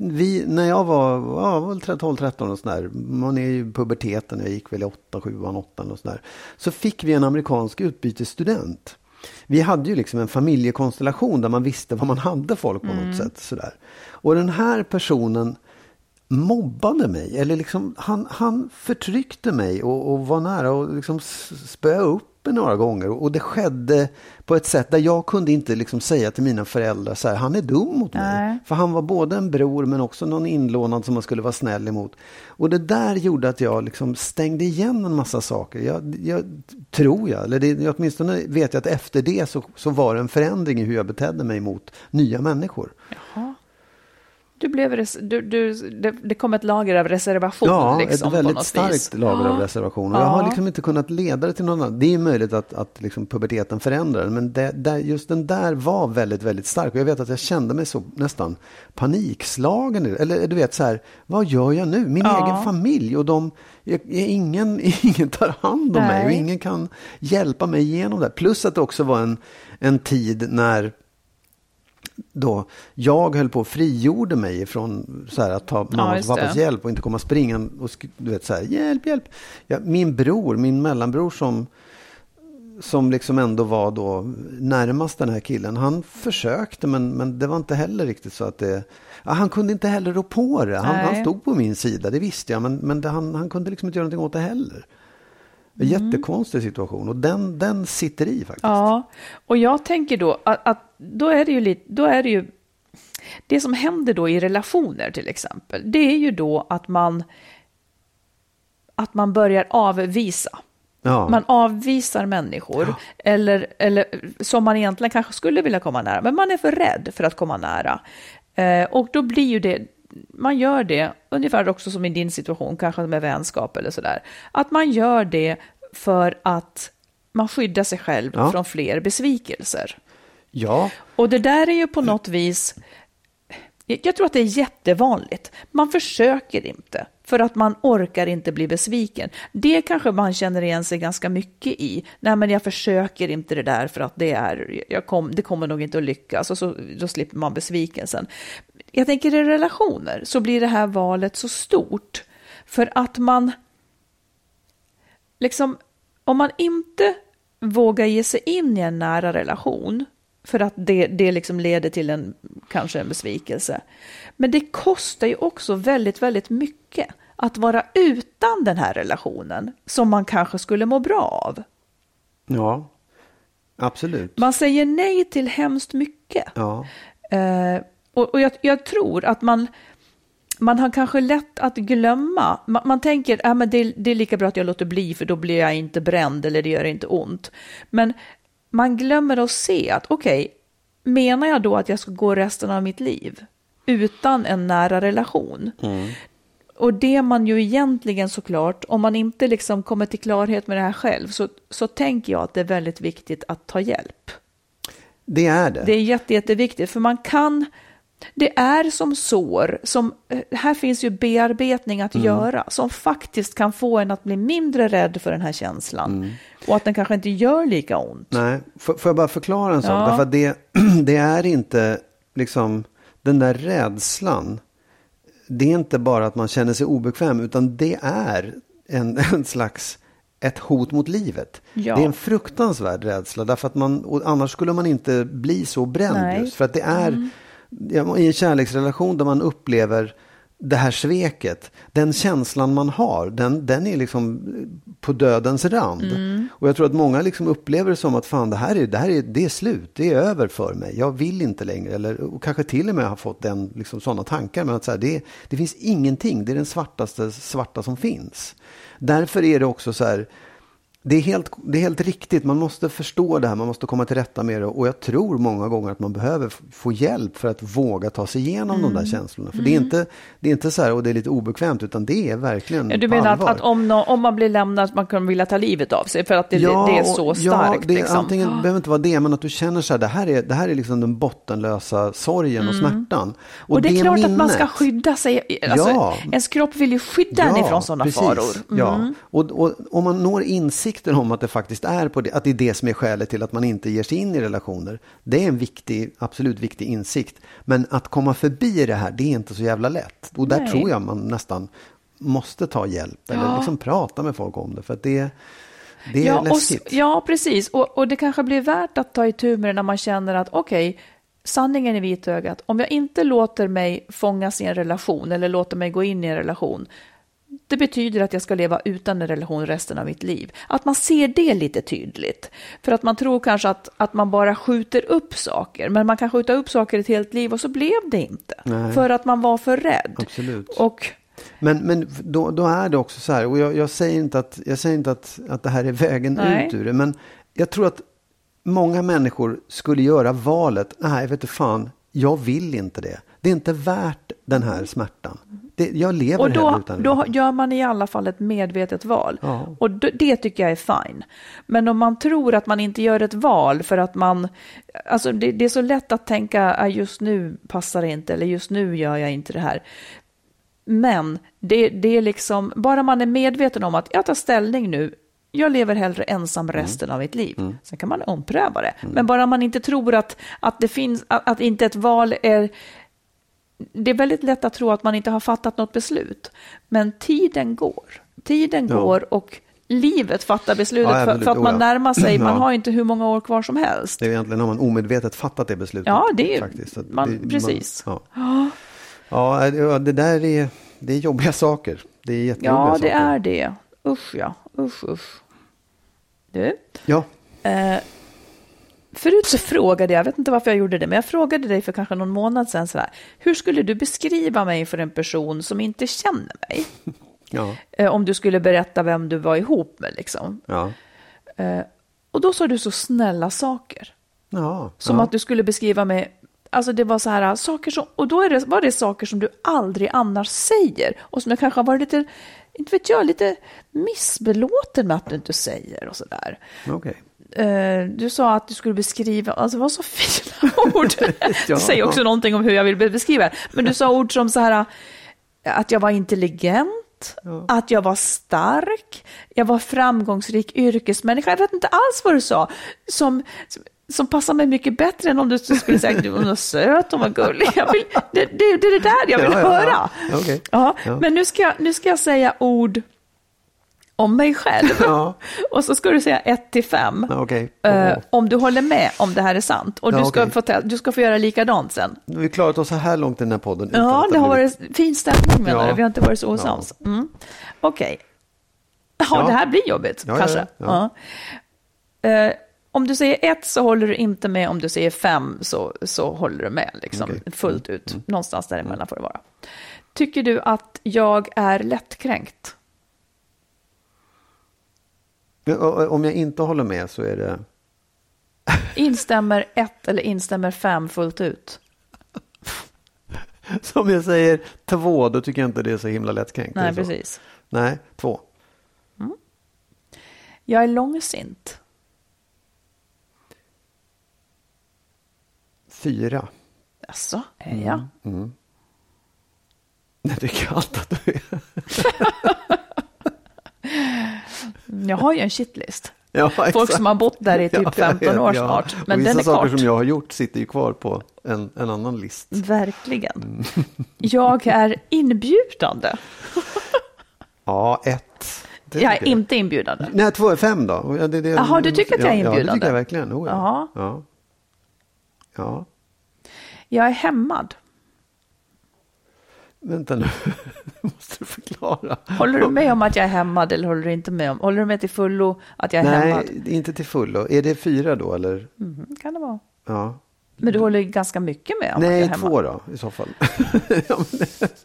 vi, när jag var, ja, var väl 12-13 och sådär, man är ju i puberteten, jag gick väl i 8, 7, 8 och sådär. Så fick vi en amerikansk utbytesstudent. Vi hade ju liksom en familjekonstellation där man visste vad man hade folk på Mm. något sätt. Sådär. Och den här personen mobbade mig, eller liksom, han, han förtryckte mig och, och var nära och liksom spöa upp mig några gånger. Och det skedde på ett sätt där jag kunde inte liksom säga till mina föräldrar så här, han är dum mot mig. Nej. För han var både en bror men också någon inlånad som man skulle vara snäll emot. Och det där gjorde att jag liksom stängde igen en massa saker. Jag, jag tror jag, eller det, jag åtminstone vet jag att efter det så, så var det en förändring i hur jag betedde mig mot nya människor. Du blev res- du, du, det, det kom ett lager av reservation. Ja, liksom, ett väldigt starkt vis. lager av Ja. reservation. Och jag har liksom inte kunnat leda det till någon annan. Det är möjligt att, att liksom puberteten förändrar den, men det, där, just den där var väldigt, väldigt stark. Och jag vet att jag kände mig så nästan panikslagen. Eller du vet så här, vad gör jag nu? Min Ja. egen familj och de, jag, jag- ingen, ingen tar hand om mig och Nej. ingen kan hjälpa mig igenom det. Plus att det också var en, en tid när då jag höll på och frigjorde mig från så här, att ta mammas och just pappas hjälp och inte komma springande och du vet så här, hjälp, hjälp. Ja, min bror, min mellanbror som som liksom ändå var då närmast den här killen, han försökte men, men det var inte heller riktigt så att det... Ja, han kunde inte heller rå på det. Han, han stod på min sida, det visste jag, men, men det, han, han kunde liksom inte göra någonting åt det heller. En mm. jättekonstig situation och den, den sitter i faktiskt. Ja, och jag tänker då att, att då är det ju lite, då är det ju det som händer då i relationer till exempel, det är ju då att man att man börjar avvisa. Ja. Man avvisar människor, ja. eller, eller som man egentligen kanske skulle vilja komma nära, men man är för rädd för att komma nära. Eh, och då blir ju det, man gör det, ungefär också som i din situation, kanske med vänskap eller sådär, att man gör det för att man skyddar sig själv ja. från fler besvikelser. Ja. Och det där är ju på något vis, jag tror att det är jättevanligt. Man försöker inte för att man orkar inte bli besviken. Det kanske man känner igen sig ganska mycket i. Nej, men jag försöker inte det där för att det, är, jag kom, det kommer nog inte att lyckas och så, då slipper man besvikelsen. Jag tänker i relationer så blir det här valet så stort för att man liksom, om man inte vågar ge sig in i en nära relation för att det, det liksom leder till en, kanske en besvikelse. Men det kostar ju också väldigt, väldigt mycket att vara utan den här relationen som man kanske skulle må bra av. Ja, absolut. Man säger nej till hemskt mycket. Ja. Eh, och, och jag, jag, tror att man, man har kanske lätt att glömma. Man, man tänker att äh, det, det, är lika bra att jag låter bli för då blir jag inte bränd eller det gör inte ont. Men man glömmer att se att okej, okay, menar jag då att jag ska gå resten av mitt liv utan en nära relation? Mm. Och det man ju egentligen såklart, om man inte liksom kommer till klarhet med det här själv, så, så tänker jag att det är väldigt viktigt att ta hjälp. Det är det. Det är jätte, jätteviktigt, för man kan, det är som sår, som, eh, här finns ju bearbetning att mm. göra, som faktiskt kan få en att bli mindre rädd för den här känslan. Mm. Och att den kanske inte gör lika ont. Nej, får, får jag bara förklara en sak? Ja. Därför att det, det är inte liksom den där rädslan det är inte bara att man känner sig obekväm utan det är en, en slags ett hot mot livet. Ja. Det är en fruktansvärd rädsla därför att man, annars skulle man inte bli så bränd just för att det är mm. I en kärleksrelation där man upplever det här sveket, den känslan man har, den, den är liksom på dödens rand. Mm. Och jag tror att många liksom upplever det som att fan, det här, är, det här är, det är slut, det är över för mig, jag vill inte längre. Eller, och kanske till och med har fått den, liksom, sådana tankar. Men att så här, det, det finns ingenting, det är den svartaste svarta som finns. Därför är det också så här, det är, helt, det är helt riktigt, man måste förstå det här, man måste komma till rätta med det. Och jag tror många gånger att man behöver få hjälp för att våga ta sig igenom mm. de där mm. känslorna. För mm. det, är inte, det är inte så här, och det är lite obekvämt, utan det är verkligen Du menar att, att, om, no, om man blir lämnad, man kan vilja ta livet av sig för att det, ja, det är så starkt? Ja, det, liksom. antingen oh. behöver inte vara det, men att du känner så här, det här är, det här är liksom den bottenlösa sorgen mm. och smärtan. Och, och det är det klart minnet, att man ska skydda sig, alltså, ja, ens kropp vill ju skydda ja, en ifrån sådana precis, faror. Ja, mm. och, och om man når insikt insikten om att det faktiskt är på det, att det är det som är skälet till att man inte ger sig in i relationer. Det är en viktig, absolut viktig insikt. Men att komma förbi det här, det är inte så jävla lätt. Och där Nej. tror jag man nästan måste ta hjälp eller ja. liksom prata med folk om det. För att det, det är ja, läskigt. Och, ja, precis. Och, och det kanske blir värt att ta itu med det när man känner att okej, okay, sanningen i vitögat. Om jag inte låter mig fångas i en relation eller låter mig gå in i en relation, det betyder att jag ska leva utan en relation resten av mitt liv. Att man ser det lite tydligt. För att man tror kanske att, att man bara skjuter upp saker, men man kan skjuta upp saker ett helt liv och så blev det inte. Nej. För att man var för rädd. Absolut. Och, men men då, då är det också så här, och jag, jag säger inte, att, jag säger inte att, att det här är vägen nej. ut ur det, men jag tror att många människor skulle göra valet, nej, vet du fan, jag vill inte det. Det är inte värt den här smärtan. Det, jag lever och då, utan då gör man i alla fall ett medvetet val. Ja. Och det tycker jag är fine. Men om man tror att man inte gör ett val för att man... Alltså det, det är så lätt att tänka att just nu passar det inte eller just nu gör jag inte det här. Men det, det är liksom, bara man är medveten om att jag tar ställning nu, jag lever hellre ensam mm. resten mm. av mitt liv. Mm. Sen kan man ompröva det. Mm. Men bara man inte tror att, att det finns, att, att inte ett val är det är väldigt lätt att tro att man inte har fattat något beslut. Men tiden går. Tiden ja. går och livet fattar beslutet Ja, för, för att Oh, man ja. närmar sig. Man Ja. har inte hur många år kvar som helst. Det är egentligen har man omedvetet fattat det beslutet. Ja, det är- faktiskt. Man- precis. Man, ja. Ja, det- det där är, det är jobbiga saker. Det är jättejobbiga Ja, saker. det är det. Usch ja, usch usch. Du, Ja, eh, förut så frågade jag, jag vet inte varför jag gjorde det, men jag frågade dig för kanske någon månad sedan så här, hur skulle du beskriva mig för en person som inte känner mig? ja, Eh, om du skulle berätta vem du var ihop med liksom. ja. Eh, och då sa du så snälla saker. ja Som att du skulle beskriva mig, alltså det var så här saker som, och då är det, var det saker som du aldrig annars säger. Och som jag kanske har varit lite, inte vet jag, lite missbelåten med att du inte säger och sådär. Okej. Eh, du sa att du skulle beskriva, alltså det var så fina ord. Ja. Det säger också någonting om hur jag vill beskriva det. Men du sa ord som så här, att jag var intelligent, att jag var stark, jag var framgångsrik yrkesmänniska. Jag vet inte alls vad du sa. Som, som, som passar mig mycket bättre än om du skulle säga att du var söt och var gullig. Jag vill, det, det, det är det där jag vill Ja, ja, ja. höra. Okej. Ja, Ja. Men nu ska, nu ska jag säga ord om mig själv. Ja. Och så ska du säga 1 till 5. Ja, Okej. Eh, om du håller med om det här är sant. Och Ja, du, ska okej. få du ska få göra likadant sen. Nu har vi klarat oss så här långt i den här podden. Ja, det har blivit- varit fin stämning menar Ja. du. Vi har inte varit så osams. Mm. Okej. Ja, Ja. det här blir jobbigt Ja, ja, kanske. ja. Ja. Eh, om du säger ett så håller du inte med. Om du säger fem så, så håller du med liksom, Okej. fullt ut. Någonstans däremellan får det vara. Tycker du att jag är lättkränkt? Om jag inte håller med så är det... Instämmer ett eller instämmer fem fullt ut? Som jag säger två, då tycker jag inte det är så himla lättkränkt. Nej, precis. Nej, två. Jag är långsint. Fyra. Alltså, är jag? Det tycker jag alltid att du är. Jag har ju en shitlist. Ja, Folk som har bott där i typ Ja, ja, 15 år snart. Och Men vissa den är saker kort. som jag har gjort sitter ju kvar på en, en annan list. Verkligen. Jag är inbjudande. Ja, ett. Det Jag är tycker inte inbjudande. Nej, två, fem då. Ja, det, det, Jaha, du tycker att jag är Ja, det inbjudande? tycker jag verkligen. Oh. Ja. ja. Jag är hämmad. Vänta nu, måste du förklara. Håller du med om att jag är hämmad eller håller du inte med om? Håller du med till fullo att jag är hämmad? Nej, inte till fullo. Är det fyra då eller? Mhm, kan det vara. Ja. Men du håller ganska mycket med om att jag Nej, är hämmad? två då i så fall. ja, men,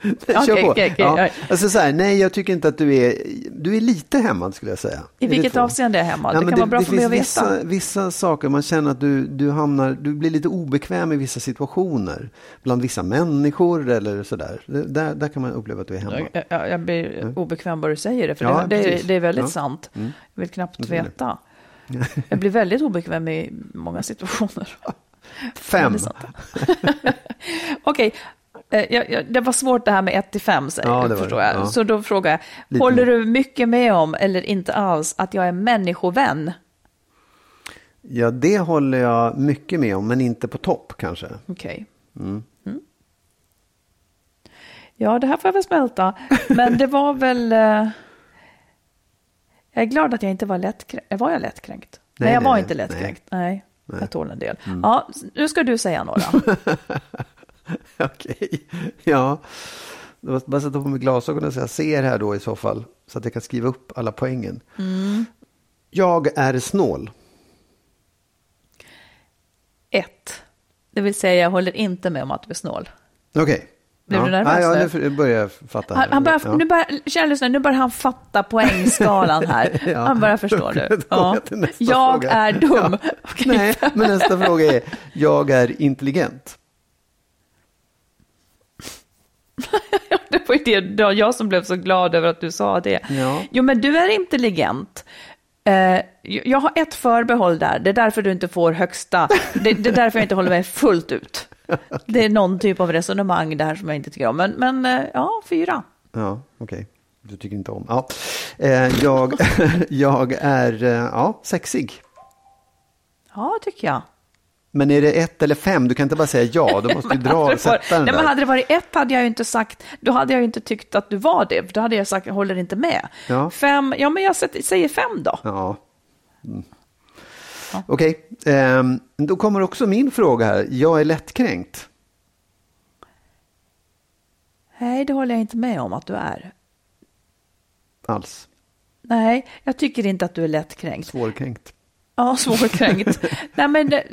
Okej, kör på. okej, okej, ja. Alltså så här, nej, jag tycker inte att du är, du är lite hämmad skulle jag säga. I Är det vilket avseende är jag hämmad? Ja, det kan vara bra det för mig att veta. vissa, vissa saker, man känner att du, du hamnar, du blir lite obekväm i vissa situationer. Bland vissa människor eller sådär. Det- Där, där kan man uppleva att du är hemma. Jag, jag, blir obekväm bara du säger det, för Ja, det, det, det är väldigt sant. Jag vill knappt det. veta. Jag blir väldigt obekväm i många situationer. Fem. Okej, eh, jag- jag- det var svårt det här med 1 till 5, Ja, var det. förstår jag. Ja. Så då frågar jag, Lite håller du mycket med om, eller inte alls, att jag är människovän? Ja, det håller jag mycket med om, men inte på topp kanske. Okej. Mm. Ja, det här får jag väl smälta. Men det var väl... eh, Jag är glad att jag inte var lättkränkt. Var jag lättkränkt? Nej, Nej, jag var nej. inte lättkränkt. Nej, Nej. Jag tål en del. Ja, nu ska du säga några. Okej, ja. Då måste jag sätta på mig glasögonen så jag ser här då i så fall. Så att jag kan skriva upp alla poängen. Mm. Jag är snål. Ett. Det vill säga, jag håller inte med om att du är snål. Okej. Blev ja. du nervös Ja, ja, nu? börjar jag fatta. Han, han börjar, ja. nu börjar, kära lyssnare, nu börjar han fatta poängskalan här. Ja. Han börjar förstå nu. Ja. jag fråga. är dum. Ja. Okej. Nej, men nästa fråga är, jag är intelligent. Det var ju det, det var jag som blev så glad över att du sa det. Ja. Jo, men du är intelligent. Eh, jag har ett förbehåll där. Det är därför du inte får högsta. Det, det är därför jag inte håller med fullt ut. Det är någon typ av resonemang där som jag inte tycker om. Men, men eh, ja, fyra. Ja, okej. Du tycker inte om. Ja. Eh, jag, jag är eh, ja, sexig. Ja, tycker jag. Men är det ett eller fem? Du kan inte bara säga ja, då måste du dra och sätta den Nej, där. men hade det varit ett hade jag ju inte sagt, då hade jag ju inte tyckt att du var det, för då hade jag sagt, jag håller inte med. Ja. Fem, ja men jag säger fem då. Ja. Mm. Okej, ehm, då kommer också min fråga här. Jag är lättkränkt. Nej, det håller jag inte med om att du är. Alls. Nej, jag tycker inte att du är lättkränkt. Svårkränkt. Ja, svårkränkt. Nej, men det,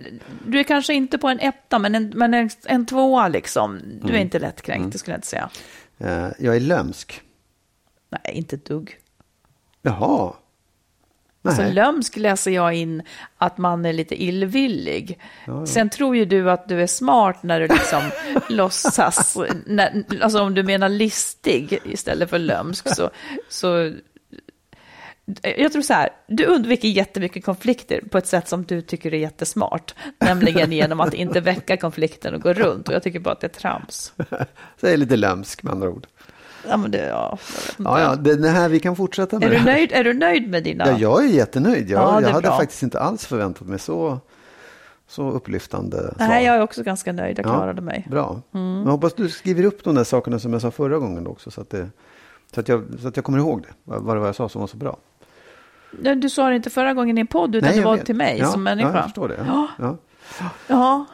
du är kanske inte på en etta, men en, men en, en tvåa liksom. Du är inte lättkränkt, det skulle jag inte säga. Eh, jag är lömsk. Nej, inte ett dugg. Jaha. Nej. lömsk läser jag in att man är lite illvillig. Sen tror ju du att du är smart när du liksom låtsas, när, alltså om du menar listig istället för lömsk så, så jag tror så här, du undviker jättemycket konflikter på ett sätt som du tycker är jättesmart, nämligen genom att inte väcka konflikten och gå runt. Och jag tycker bara att det är trams. Så jag är lite lömsk med andra ord. Ja, men det, ja. Ja, ja, det, det här, vi kan fortsätta med Är, det du nöjd, är du nöjd med dina... Ja, jag är jättenöjd. Jag, Ja, det jag hade bra. faktiskt inte alls förväntat mig så, så upplyftande svar. Nej, jag är också ganska nöjd, jag Ja, klarade mig. Mm. Bra. Men jag hoppas du skriver upp de där sakerna som jag sa förra gången också. Så att, det, så att, jag, så att jag kommer ihåg det. Vad det var jag sa som var så bra. Nej, Du sa det inte förra gången i en podd, utan det jag var vet. till mig ja, som människa. Ja, jag förstår det. Ja. Ja. Ja.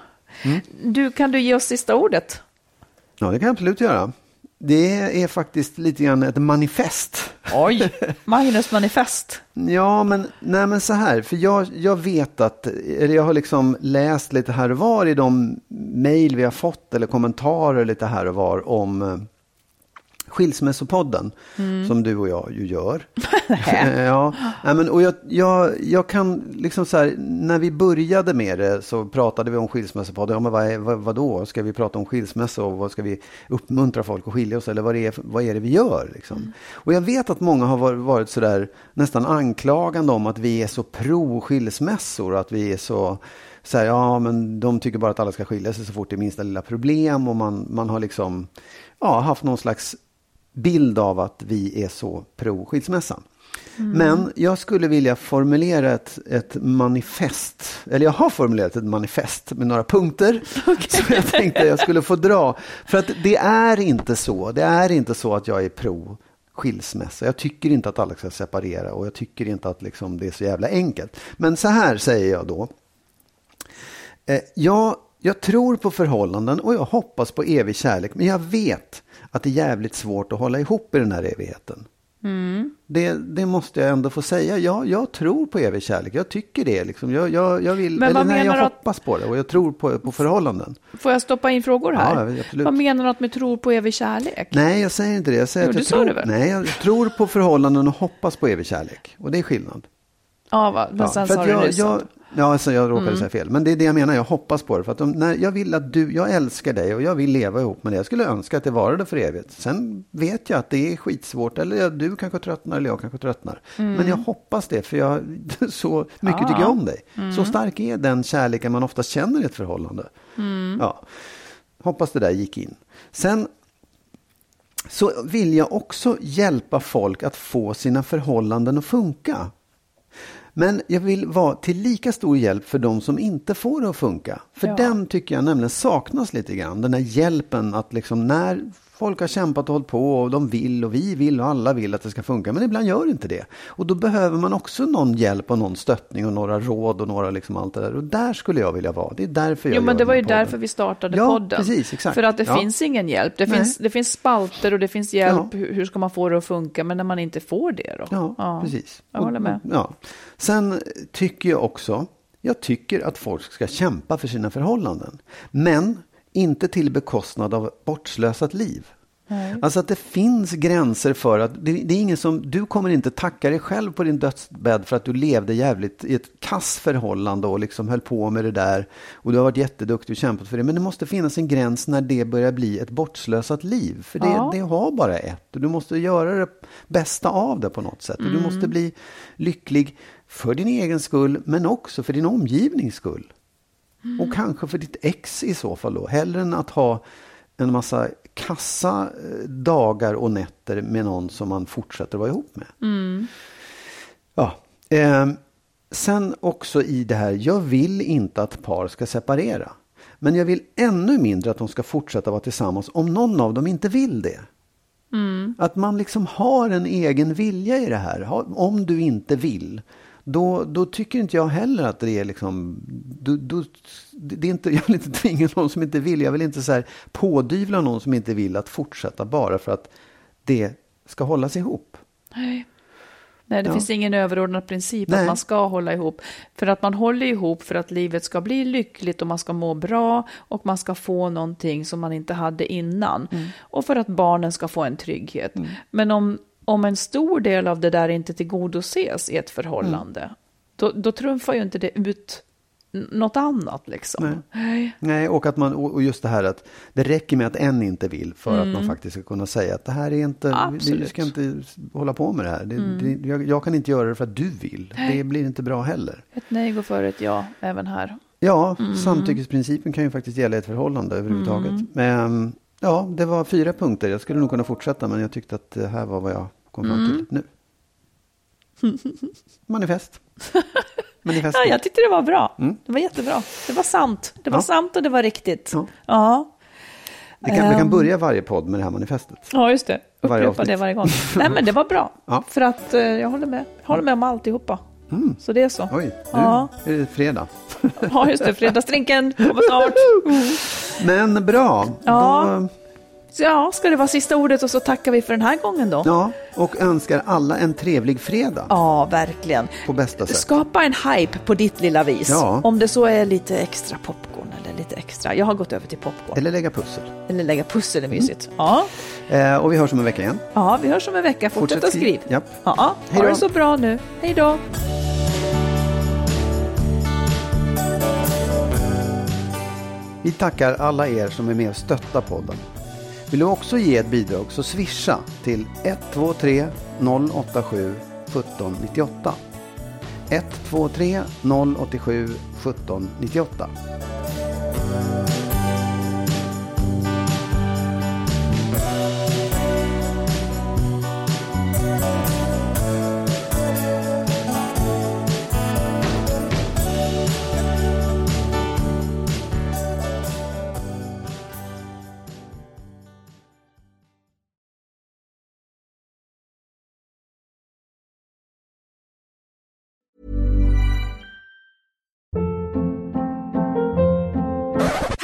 Mm. Du, kan du ge oss sista ordet? ja, det kan jag absolut göra. Det är faktiskt lite grann ett manifest. Oj, Magnus manifest. Ja, men, nej, men så här, för jag, jag vet att, eller jag har liksom läst lite här och var i de mejl vi har fått eller kommentarer lite här och var om eh, Skilsmässopodden, som du och jag ju gör. ja, nej, men, och jag, jag, jag kan liksom så här, när vi började med det så pratade vi om Skilsmässopodden. Ja, men vad, vad, vad då? Ska vi prata om skilsmässa och vad ska vi uppmuntra folk att skilja oss? Eller vad är, vad är det vi gör? Liksom? Och jag vet att många har varit, varit så där nästan anklagande om att vi är så pro skilsmässor. Att vi är så så här, ja men de tycker bara att alla ska skilja sig så fort det är minsta lilla problem och man, man har liksom ja, haft någon slags bild av att vi är så pro skilsmässa. Men jag skulle vilja formulera ett, ett manifest, eller jag har formulerat ett manifest med några punkter som jag tänkte jag skulle få dra. För att det är inte så, det är inte så att jag är pro skilsmässa. Jag tycker inte att alla ska separera och jag tycker inte att liksom det är så jävla enkelt. Men så här säger jag då. Eh, jag, jag tror på förhållanden och jag hoppas på evig kärlek. Men jag vet att det är jävligt svårt att hålla ihop i den här evigheten. Det, det måste jag ändå få säga. Jag, jag tror på evig kärlek. Jag tycker det. Liksom. Jag, jag, jag vill, Men eller nej, jag att- hoppas på det och jag tror på, på förhållanden. Får jag stoppa in frågor här? Ja. Vad menar du att med tror på evig kärlek? Nej, jag säger inte det. Jag säger Jo, att det jag tror, väl? Nej, jag tror på förhållanden och hoppas på evig kärlek. Och det är skillnad. Ja, va? men sen för sa du jag, att- Ja, alltså jag råkade säga fel. Men det är det jag menar, jag hoppas på det. För att de, när jag vill att du, jag älskar dig och jag vill leva ihop med dig. Jag skulle önska att det varade för evigt. Sen vet jag att det är skitsvårt. Eller du kanske tröttnar eller jag kanske tröttnar. Men jag hoppas det, för jag, så mycket Ja. tycker jag om dig. Så stark är den kärleken man ofta känner i ett förhållande. Ja. Hoppas det där gick in. Sen så vill jag också hjälpa folk att få sina förhållanden att funka. Men jag vill vara till lika stor hjälp för de som inte får det att funka. För Ja. den tycker jag nämligen saknas lite grann. Den här hjälpen att liksom när folk har kämpat och hållit på och de vill och vi vill och alla vill att det ska funka. Men ibland gör inte det. Och då behöver man också någon hjälp och någon stöttning och några råd och några liksom allt det där. Och där skulle jag vilja vara. Det är därför jag Jo, men det var ju podden. därför vi startade Ja, podden. precis, exakt. För att det Ja. finns ingen hjälp. Det Nej. finns, det finns spalter och det finns hjälp. Ja. Hur, ska man få det att funka? Men när man inte får det då? Ja, precis. Jag håller med. Och- Ja. Sen tycker jag också, jag tycker att folk ska kämpa för sina förhållanden. Men inte till bekostnad av bortslösat liv. Alltså att det finns gränser för att det, det är ingen som, du kommer inte tacka dig själv på din dödsbädd för att du levde jävligt i ett kass förhållande och liksom höll på med det där. Och du har varit jätteduktig och kämpat för det. Men det måste finnas en gräns när det börjar bli ett bortslösat liv. För det, Ja. det har bara ett. Och du måste göra det bästa av det på något sätt. Och du måste bli lycklig för din egen skull, men också för din omgivnings skull. Och kanske för ditt ex i så fall då. Hellre än att ha en massa kassa eh, dagar och nätter med någon som man fortsätter vara ihop med. Ja. ehm, sen också i det här, jag vill inte att par ska separera. Men jag vill ännu mindre att de ska fortsätta vara tillsammans om någon av dem inte vill det. Att man liksom har en egen vilja i det här. Om du inte vill, då, då tycker inte jag heller att det är liksom... Då, då, det är inte, jag vill inte tvinga någon som inte vill. Jag vill inte så här pådyvla någon som inte vill att fortsätta bara för att det ska hållas ihop. Nej. Nej, det Ja. finns ingen överordnad princip Nej. att man ska hålla ihop. För att man håller ihop för att livet ska bli lyckligt och man ska må bra och man ska få någonting som man inte hade innan. Mm. Och för att barnen ska få en trygghet. Men om, om en stor del av det där inte tillgodoses i ett förhållande, Mm. då, då trumfar ju inte det ut något annat liksom. Nej. Nej, och, att man, och just det här att det räcker med att en inte vill för att man faktiskt ska kunna säga att det här är inte, vi Absolut. ska inte hålla på med det här. Det, det, jag, jag kan inte göra det för att du vill. Det blir inte bra heller. Ett nej går före ett ja, även här. Ja, samtyckesprincipen kan ju faktiskt gälla ett förhållande överhuvudtaget. Men ja, det var fyra punkter. Jag skulle nog kunna fortsätta, men jag tyckte att det här var vad jag kom fram till nu. Manifest. Manifest. Ja, jag tyckte det var bra. Det var jättebra. Det var sant. Det var Ja. sant och det var riktigt. Ja. Ja. Vi kan, vi kan Ehm. börja varje podd med det här manifestet. Ja, just det. Varje Upprepa avsnitt. det varje gång. Nej, men det var bra. Ja. För att eh, jag håller med. Jag håller med om alltihopa. Så det är så. Oj, nu Ja. är det fredag. Ja, just det. Fredagsdrinken kommer snart. Men bra. Ja. Då, Så ja, ska det vara sista ordet och så tackar vi för den här gången då. ja, och önskar alla en trevlig fredag Ja, verkligen. på bästa sätt. Skapa en hype på ditt lilla vis. Ja. Om det så är lite extra popcorn eller lite extra. Jag har gått över till popcorn. Eller lägga pussel. Eller lägga pussel är mysigt. Ja. Eh, och vi hörs om en vecka igen. ja, vi hörs om en vecka. Fortsätt Fortsätt att skriv. skriv. Japp. Ja, Hej ha då. det så bra nu. Hej då. Vi tackar alla er som är med och stöttar podden. Vill du också ge ett bidrag så swisha till 123 087 1798. 123 087 1798.